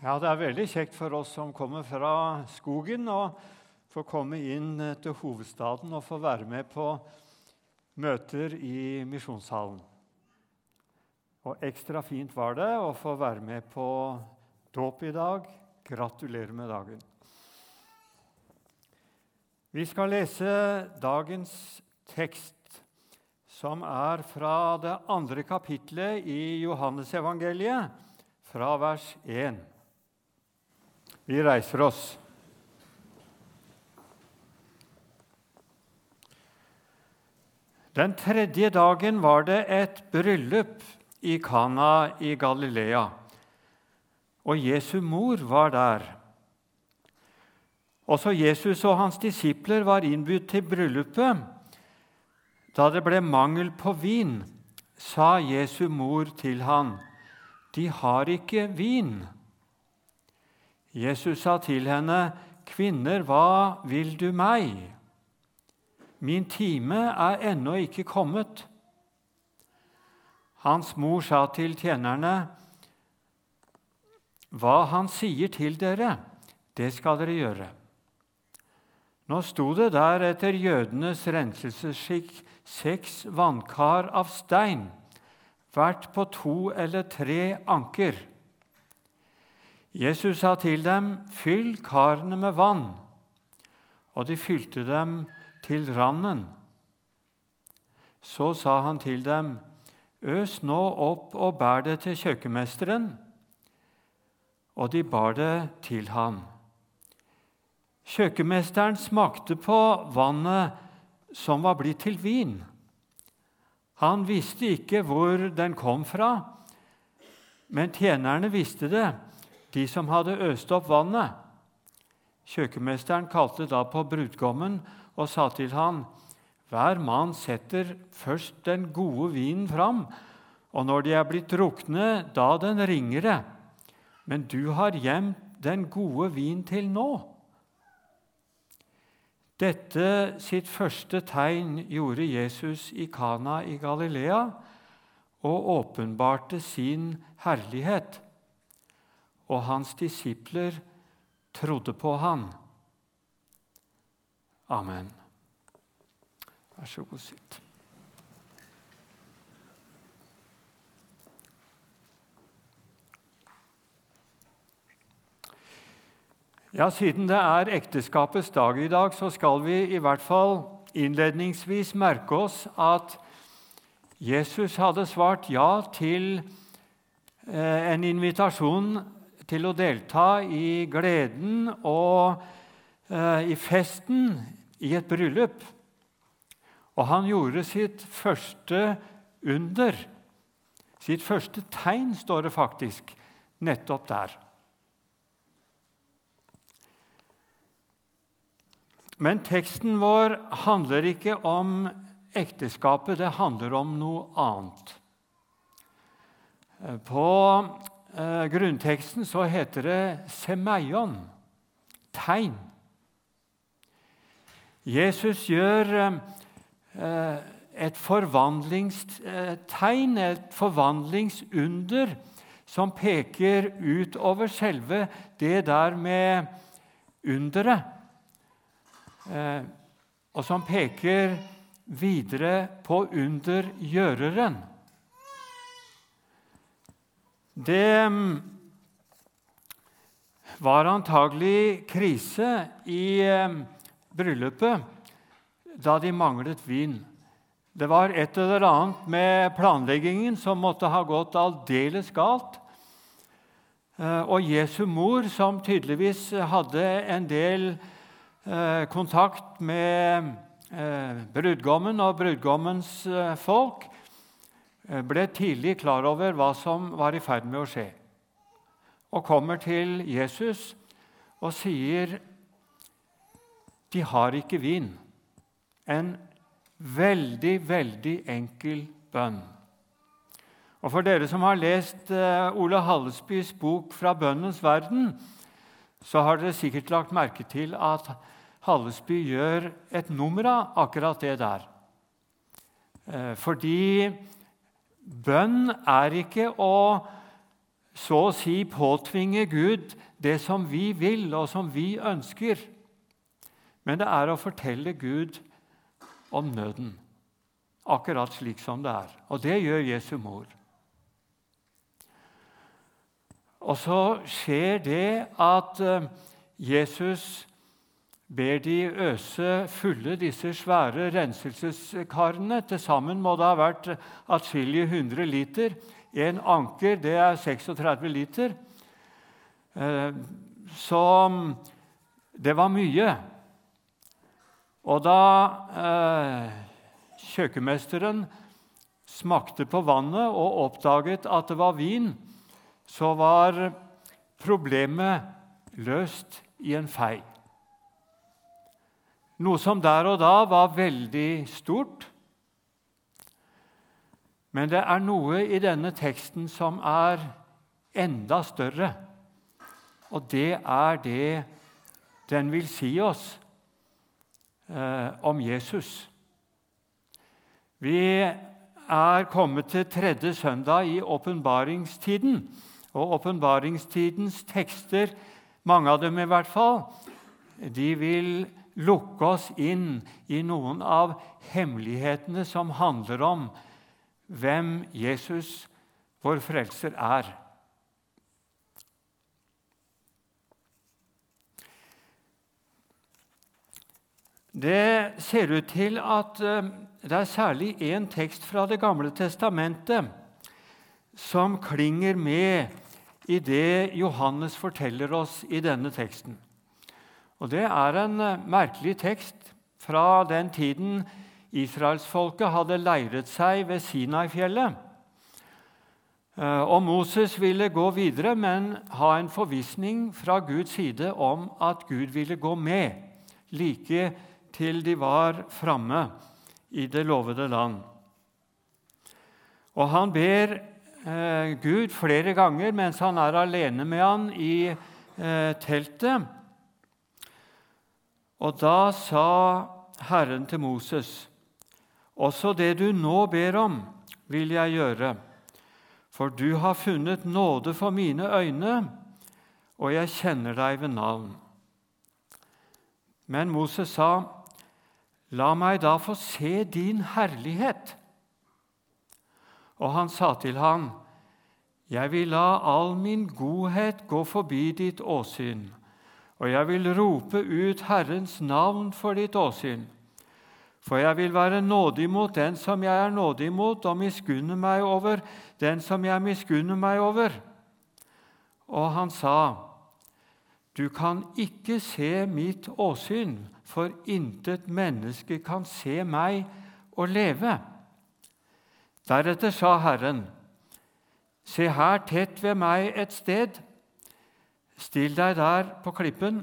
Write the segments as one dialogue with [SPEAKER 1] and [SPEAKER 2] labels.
[SPEAKER 1] Ja, Det er veldig kjekt for oss som kommer fra skogen, å få komme inn til hovedstaden og få være med på møter i misjonshallen. Og ekstra fint var det å få være med på dåp i dag. Gratulerer med dagen. Vi skal lese dagens tekst, som er fra det andre kapitlet i Johannesevangeliet, fra vers 1. Vi reiser oss. Den tredje dagen var det et bryllup i Kana i Galilea, og Jesu mor var der. Også Jesus og hans disipler var innbudt til bryllupet. Da det ble mangel på vin, sa Jesu mor til han, 'De har ikke vin.' Jesus sa til henne, 'Kvinner, hva vil du meg?' 'Min time er ennå ikke kommet.' Hans mor sa til tjenerne, 'Hva han sier til dere, det skal dere gjøre.' Nå sto det der etter jødenes renselsesskikk seks vannkar av stein, hvert på to eller tre anker. Jesus sa til dem, 'Fyll karene med vann.' Og de fylte dem til randen. Så sa han til dem, 'Øs nå opp og bær det til kjøkkenmesteren.' Og de bar det til ham. Kjøkkenmesteren smakte på vannet som var blitt til vin. Han visste ikke hvor den kom fra, men tjenerne visste det de som hadde øst opp vannet. Kjøkkenmesteren kalte da på brudgommen og sa til han, Hver mann setter først den gode vinen fram, og når de er blitt drukne, da den ringere. Men du har gjemt den gode vin til nå. Dette sitt første tegn gjorde Jesus i Kana i Galilea og åpenbarte sin herlighet og hans disipler trodde på han. Amen. Vær så god, sitt. Ja, Siden det er ekteskapets dag i dag, så skal vi i hvert fall innledningsvis merke oss at Jesus hadde svart ja til eh, en invitasjon til å delta i gleden og eh, i festen i et bryllup. Og han gjorde sitt første under. Sitt første tegn, står det faktisk, nettopp der. Men teksten vår handler ikke om ekteskapet, det handler om noe annet. På eh, grunnteksten så heter det 'semeion', tegn. Jesus gjør eh, et forvandlingstegn, et forvandlingsunder, som peker utover selve det der med underet, eh, og som peker videre på undergjøreren. Det mm, var antagelig krise i mm, bryllupet da de manglet vin. Det var et eller annet med planleggingen som måtte ha gått aldeles galt. Eh, og Jesu mor, som tydeligvis hadde en del eh, kontakt med eh, brudgommen og brudgommens folk, ble tidlig klar over hva som var i ferd med å skje, og kommer til Jesus og sier de har ikke vin. En veldig, veldig enkel bønn. Og For dere som har lest uh, Ole Hallesbys bok 'Fra bønnens verden', så har dere sikkert lagt merke til at Hallesby gjør et nummer av akkurat det der. Uh, fordi Bønn er ikke å så å si påtvinge Gud det som vi vil, og som vi ønsker. Men det er å fortelle Gud om nøden, akkurat slik som det er. Og det gjør Jesu mor. Og så skjer det at eh, Jesus ber de øse fulle disse svære renselseskarene. Til sammen må det ha vært atskillige hundre liter. En anker det er 36 liter. Eh, så det var mye. Og da eh, kjøkkenmesteren smakte på vannet og oppdaget at det var vin, så var problemet løst i en fei. Noe som der og da var veldig stort. Men det er noe i denne teksten som er enda større. Og det er det den vil si oss eh, om Jesus. Vi er kommet til tredje søndag i åpenbaringstiden. Og åpenbaringstidens tekster, mange av dem i hvert fall, de vil lukke oss inn i noen av hemmelighetene som handler om hvem Jesus, vår frelser, er. Det ser ut til at eh, det er særlig én tekst fra Det gamle testamentet som klinger med i det Johannes forteller oss i denne teksten. Og Det er en eh, merkelig tekst fra den tiden israelsfolket hadde leiret seg ved Sinai-fjellet. Eh, og Moses ville gå videre, men ha en forvissning fra Guds side om at Gud ville gå med, like til de var framme i det lovede land. Og han ber eh, Gud flere ganger mens han er alene med han i teltet. Og da sa Herren til Moses.: Også det du nå ber om, vil jeg gjøre, for du har funnet nåde for mine øyne, og jeg kjenner deg ved navn. Men Moses sa, La meg da få se din herlighet. Og han sa til ham, Jeg vil la all min godhet gå forbi ditt åsyn, og jeg vil rope ut Herrens navn for ditt åsyn. For jeg vil være nådig mot den som jeg er nådig mot, og miskunne meg over den som jeg miskunner meg over. Og han sa, Du kan ikke se mitt åsyn, for intet menneske kan se meg og leve. Deretter sa Herren, Se her tett ved meg et sted. Still deg der på klippen.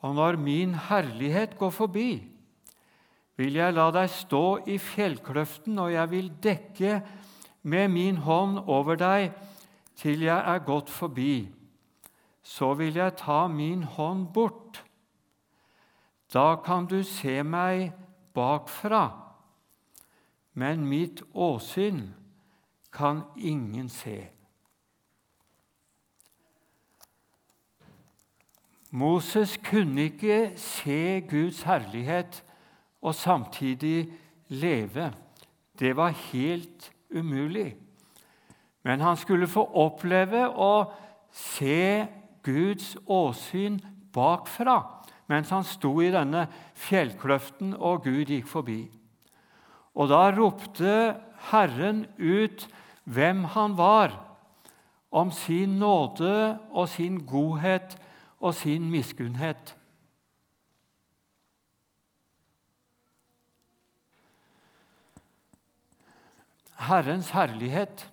[SPEAKER 1] Og når min herlighet går forbi, vil jeg la deg stå i fjellkløften, og jeg vil dekke med min hånd over deg til jeg er gått forbi. Så vil jeg ta min hånd bort da kan du se meg bakfra, men mitt åsyn kan ingen se. Moses kunne ikke se Guds herlighet og samtidig leve. Det var helt umulig. Men han skulle få oppleve å se Guds åsyn bakfra mens han sto i denne fjellkløften og Gud gikk forbi. Og da ropte Herren ut hvem han var, om sin nåde og sin godhet og sin miskunnhet. Herrens herlighet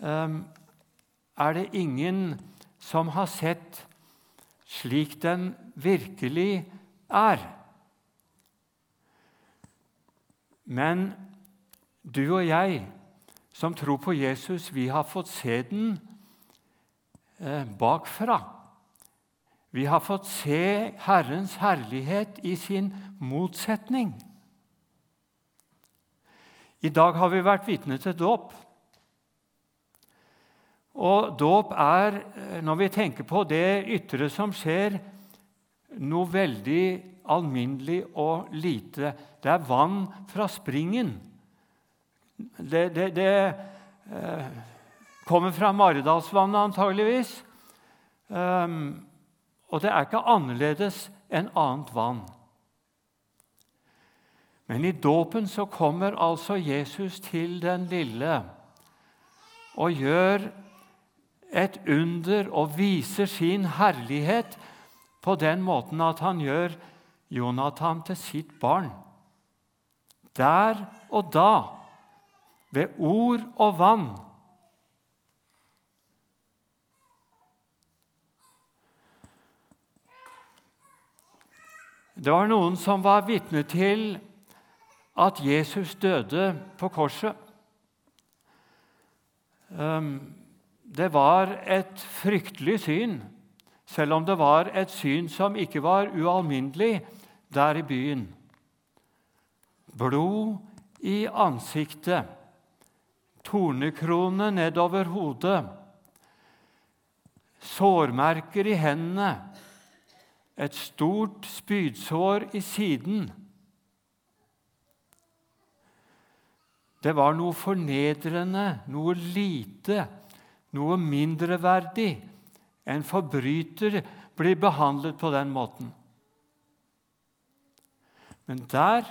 [SPEAKER 1] ehm, er det ingen som har sett slik den virkelig er. Men du og jeg som tror på Jesus, vi har fått se den eh, bakfra. Vi har fått se Herrens herlighet i sin motsetning. I dag har vi vært vitne til dåp. Og dåp er, eh, når vi tenker på det ytre som skjer, noe veldig alminnelig og lite. Det er vann fra springen. Det, det, det eh, kommer fra Maridalsvannet, antageligvis. Um, og det er ikke annerledes enn annet vann. Men i dåpen så kommer altså Jesus til den lille og gjør et under og viser sin herlighet på den måten at han gjør Jonathan til sitt barn. Der og da, ved ord og vann. Det var noen som var vitne til at Jesus døde på korset. Ehm, det var et fryktelig syn, selv om det var et syn som ikke var ualminnelig der i byen. Blod i ansiktet, tornekrone nedover hodet, sårmerker i hendene, et stort spydsår i siden. Det var noe fornedrende, noe lite, noe mindreverdig. En forbryter blir behandlet på den måten. Men der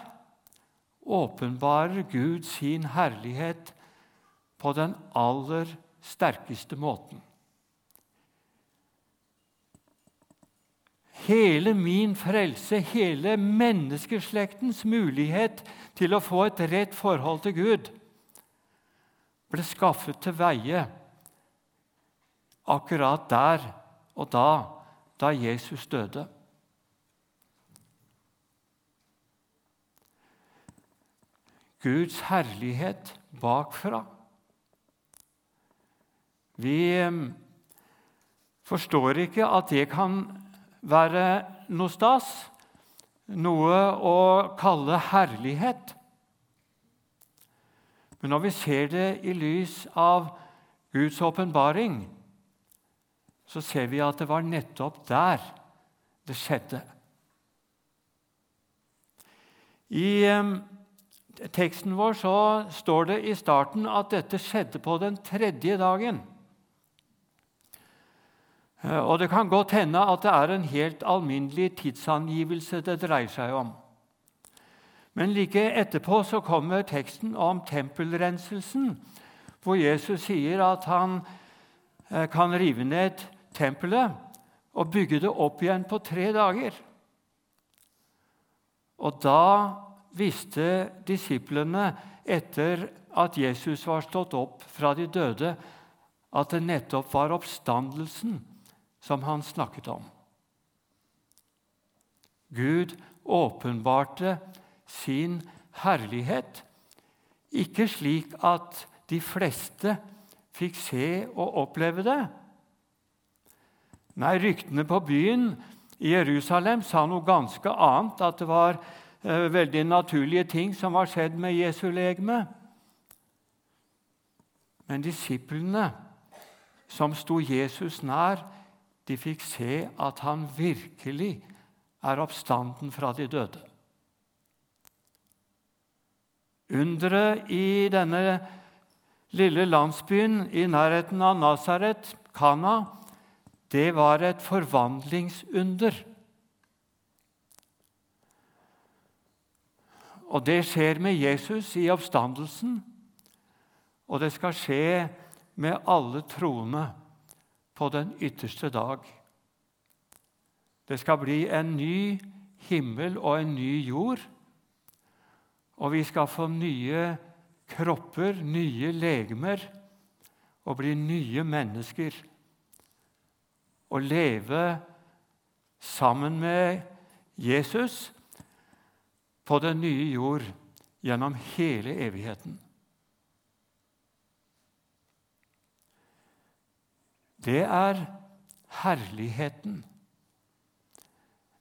[SPEAKER 1] åpenbarer Gud sin herlighet på den aller sterkeste måten. Hele min frelse, hele menneskeslektens mulighet til å få et rett forhold til Gud, ble skaffet til veie akkurat der og da, da Jesus døde. Guds herlighet bakfra. Vi eh, forstår ikke at det kan være noe stas, noe å kalle herlighet. Men når vi ser det i lys av Guds åpenbaring, så ser vi at det var nettopp der det skjedde. I teksten vår så står det i starten at dette skjedde på den tredje dagen. Eh, og Det kan godt hende at det er en helt alminnelig tidsangivelse det dreier seg om. Men like etterpå så kommer teksten om tempelrenselsen, hvor Jesus sier at han eh, kan rive ned tempelet og bygge det opp igjen på tre dager. Og da visste disiplene, etter at Jesus var stått opp fra de døde, at det nettopp var oppstandelsen som han snakket om. Gud åpenbarte sin herlighet, ikke slik at de fleste fikk se og oppleve det. Nei, ryktene på byen i Jerusalem sa noe ganske annet, at det var eh, veldig naturlige ting som var skjedd med Jesu legeme. Men disiplene som sto Jesus nær, de fikk se at han virkelig er oppstanden fra de døde. Underet i denne lille landsbyen i nærheten av Nasaret, Kana, det var et forvandlingsunder. Og det skjer med Jesus i oppstandelsen, og det skal skje med alle troende på den ytterste dag. Det skal bli en ny himmel og en ny jord. Og vi skal få nye kropper, nye legemer, og bli nye mennesker. Og leve sammen med Jesus på den nye jord gjennom hele evigheten. Det er herligheten.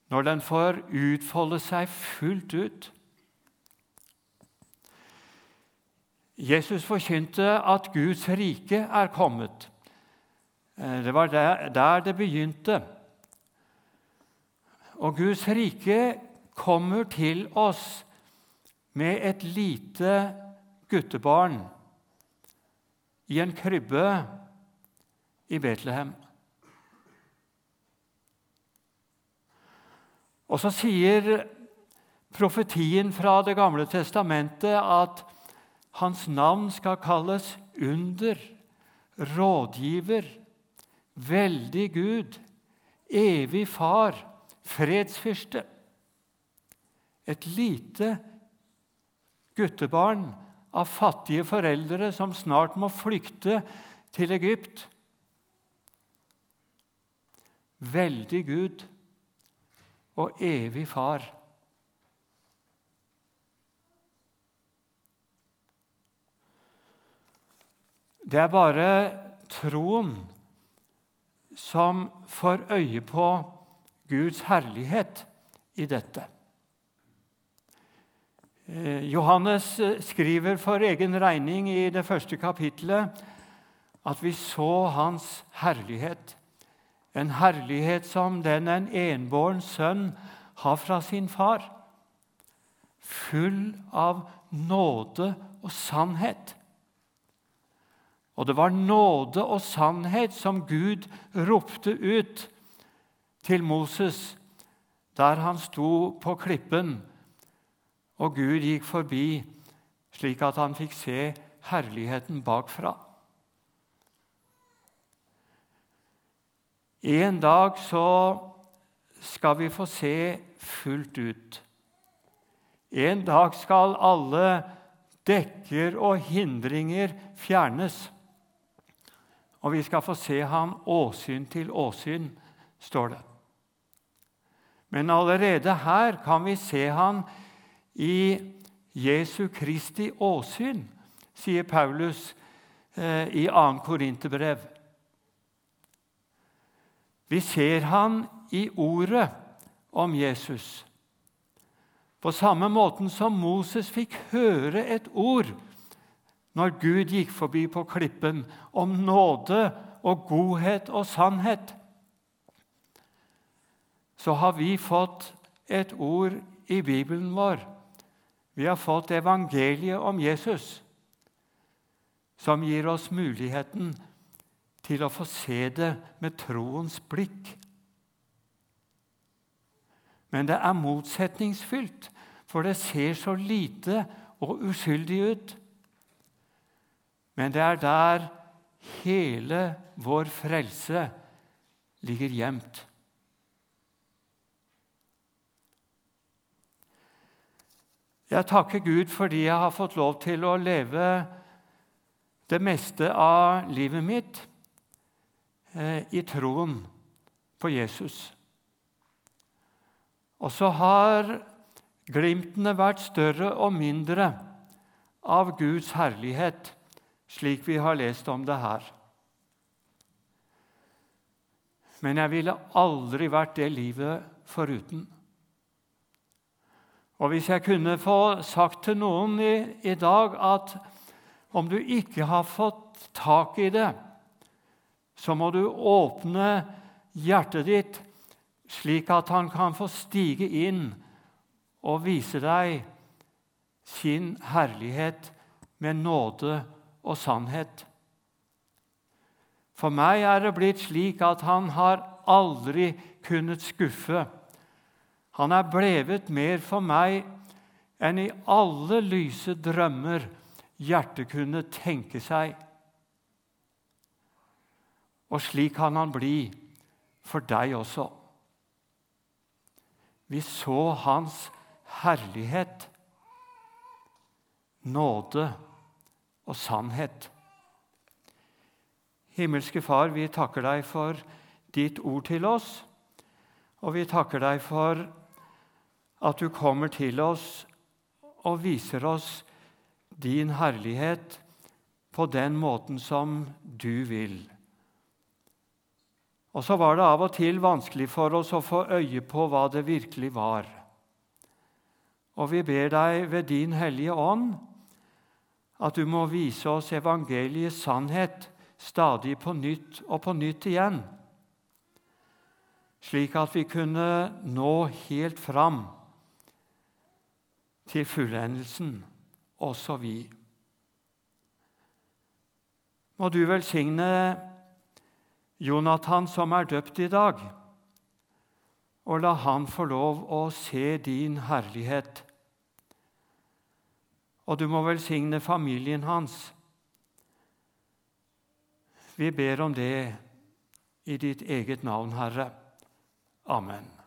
[SPEAKER 1] Når den får utfolde seg fullt ut. Jesus forkynte at Guds rike er kommet. Eh, det var der, det begynte. Og Guds rike kommer til oss med et lite guttebarn i en krybbe i Betlehem. Og så sier profetien fra Det gamle testamentet at hans navn skal kalles under, rådgiver, veldig Gud, evig far, fredsfyrste. Et lite guttebarn av fattige foreldre som snart må flykte til Egypt. Veldig Gud og evig far. Det er bare troen som får øye på Guds herlighet i dette. Eh, Johannes eh, skriver for egen regning i det første kapittelet at vi så Hans herlighet, en herlighet som den en enbåren sønn har fra sin far, full av nåde og sannhet. Og det var nåde og sannhet som Gud ropte ut til Moses der han sto på klippen, og Gud gikk forbi, slik at han fikk se herligheten bakfra. En dag så skal vi få se fullt ut. En dag skal alle dekker og hindringer fjernes. Og vi skal få se ham åsyn til åsyn, står det. Men allerede her kan vi se ham i Jesu Kristi åsyn, sier Paulus eh, i 2. Korinterbrev. Vi ser han i ordet om Jesus. På samme måten som Moses fikk høre et ord når Gud gikk forbi på klippen, om nåde og godhet og sannhet, så har vi fått et ord i Bibelen vår. Vi har fått evangeliet om Jesus, som gir oss muligheten til å få se det med troens blikk. Men det er motsetningsfylt, for det ser så lite og uskyldig ut. Men det er der hele vår frelse ligger gjemt. Jeg takker Gud fordi jeg har fått lov til å leve det meste av livet mitt i troen på Jesus. Og så har glimtene vært større og mindre av Guds herlighet slik vi har lest om det her. Men jeg ville aldri vært det livet foruten. Og Hvis jeg kunne få sagt til noen i, i dag at om du ikke har fått tak i det, så må du åpne hjertet ditt slik at han kan få stige inn og vise deg sin herlighet med nåde og sannhet. For meg er det blitt slik at han har aldri kunnet skuffe. Han er blevet mer for meg enn i alle lyse drømmer hjertet kunne tenke seg. Og slik kan han bli for deg også. Vi så hans herlighet, nåde og sannhet. Himmelske Far, vi takker deg for ditt ord til oss, og vi takker deg for at du kommer til oss og viser oss din herlighet på den måten som du vil. Og så var det av og til vanskelig for oss å få øye på hva det virkelig var. Og vi ber deg ved din Hellige Ånd at du må vise oss evangeliets sannhet stadig på nytt og på nytt igjen, slik at vi kunne nå helt fram til fullendelsen, også vi. Må du velsigne Jonathan som er døpt i dag, og la han få lov å se din herlighet. Og du må velsigne familien hans. Vi ber om det i ditt eget navn, Herre. Amen.